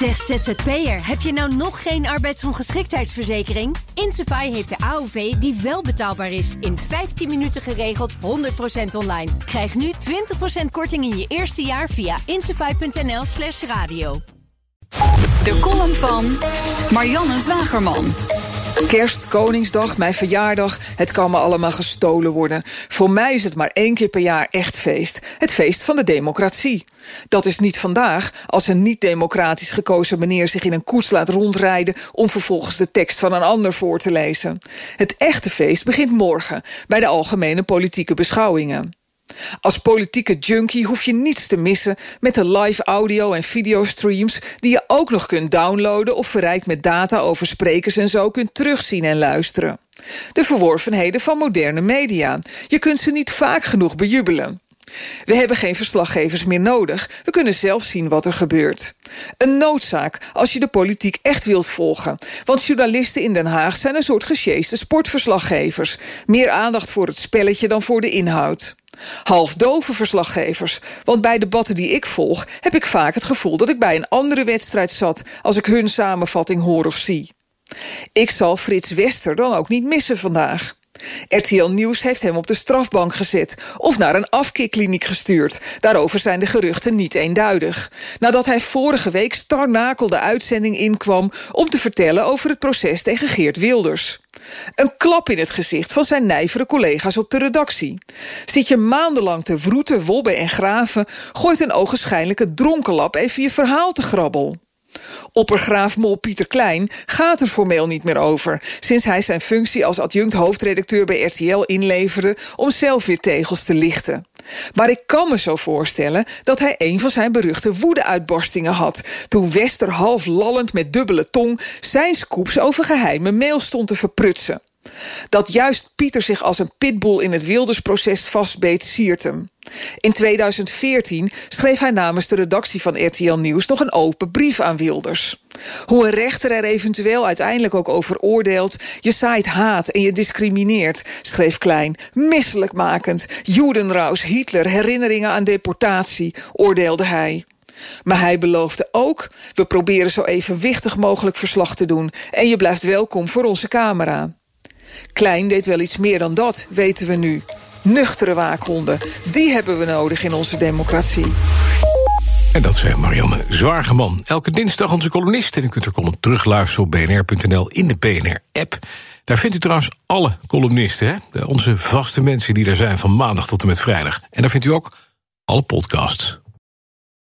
Zeg ZZP'er, heb je nou nog geen arbeidsongeschiktheidsverzekering? Insafai heeft de AOV die wel betaalbaar is. In 15 minuten geregeld, 100% online. Krijg nu 20% korting in je eerste jaar via insafai.nl slash radio. De column van Marianne Zwagerman. Kerst, Koningsdag, mijn verjaardag, het kan me allemaal gestolen worden. Voor mij is het maar één keer per jaar echt feest. Het feest van de democratie. Dat is niet vandaag, als een niet-democratisch gekozen meneer zich in een koets laat rondrijden om vervolgens de tekst van een ander voor te lezen. Het echte feest begint morgen bij de algemene politieke beschouwingen. Als politieke junkie hoef je niets te missen met de live audio- en videostreams die je ook nog kunt downloaden of verrijkt met data over sprekers en zo kunt terugzien en luisteren. De verworvenheden van moderne media. Je kunt ze niet vaak genoeg bejubelen. We hebben geen verslaggevers meer nodig. We kunnen zelf zien wat er gebeurt. Een noodzaak als je de politiek echt wilt volgen. Want journalisten in Den Haag zijn een soort gesjeeste sportverslaggevers. Meer aandacht voor het spelletje dan voor de inhoud. Halfdove verslaggevers, want bij debatten die ik volg heb ik vaak het gevoel dat ik bij een andere wedstrijd zat als ik hun samenvatting hoor of zie. Ik zal Frits Wester dan ook niet missen vandaag. RTL Nieuws heeft hem op de strafbank gezet of naar een afkeerkliniek gestuurd. Daarover zijn de geruchten niet eenduidig. Nadat hij vorige week starnakel de uitzending inkwam om te vertellen over het proces tegen Geert Wilders. Een klap in het gezicht van zijn nijvere collega's op de redactie. Zit je maandenlang te wroeten, wobben en graven, gooit een ogenschijnlijke dronkenlap even je verhaal te grabbel. Oppergraafmol Pieter Klein gaat er formeel niet meer over, sinds hij zijn functie als adjunct hoofdredacteur bij RTL inleverde om zelf weer tegels te lichten. Maar ik kan me zo voorstellen dat hij een van zijn beruchte woedeuitbarstingen had toen Wester half lallend met dubbele tong zijn scoops over geheime mail stond te verprutsen. Dat juist Pieter zich als een pitbull in het Wildersproces vastbeet, siert hem. In 2014 schreef hij namens de redactie van RTL Nieuws nog een open brief aan Wilders. Hoe een rechter er eventueel uiteindelijk ook over oordeelt, je zaait haat en je discrimineert, schreef Klein. Misselijkmakend, Judenraus, Hitler, herinneringen aan deportatie, oordeelde hij. Maar hij beloofde ook: we proberen zo evenwichtig mogelijk verslag te doen en je blijft welkom voor onze camera. Klein deed wel iets meer dan dat, weten we nu. Nuchtere waakhonden, die hebben we nodig in onze democratie. En dat zei Marianne Zwaargeman. Elke dinsdag onze columnist. En u kunt er column terugluisteren op bnr.nl in de BNR-app. Daar vindt u trouwens alle columnisten, hè? onze vaste mensen die er zijn van maandag tot en met vrijdag. En daar vindt u ook alle podcasts.